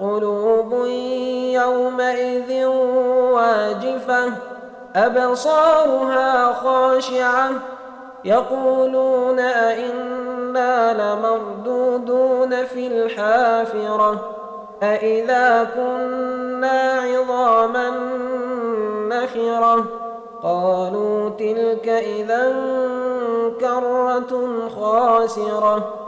قلوب يومئذ واجفة أبصارها خاشعة يقولون أئنا لمردودون في الحافرة أئذا كنا عظاما نخرة؟ قالوا تلك إذا كرة خاسرة.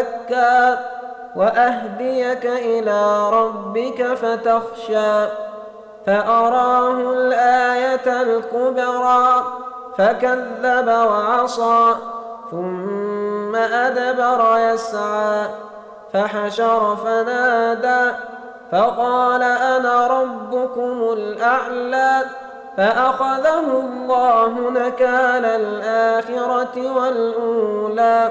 تزكى وأهديك إلى ربك فتخشى فأراه الآية الكبرى فكذب وعصى ثم أدبر يسعى فحشر فنادى فقال أنا ربكم الأعلى فأخذه الله نكال الآخرة والأولى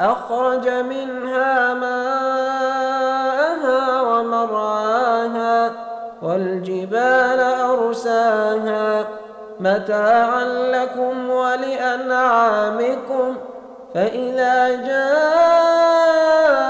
أخرج منها ماءها ومرعاها والجبال أرساها متاعا لكم ولأنعامكم فإذا جاءت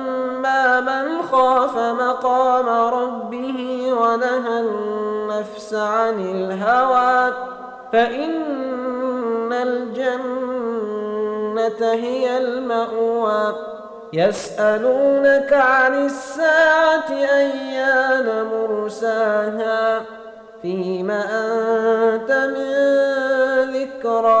من خاف مقام ربه ونهى النفس عن الهوى فإن الجنة هي المأوى يسألونك عن الساعة أيان مرساها فيم أنت من ذكراها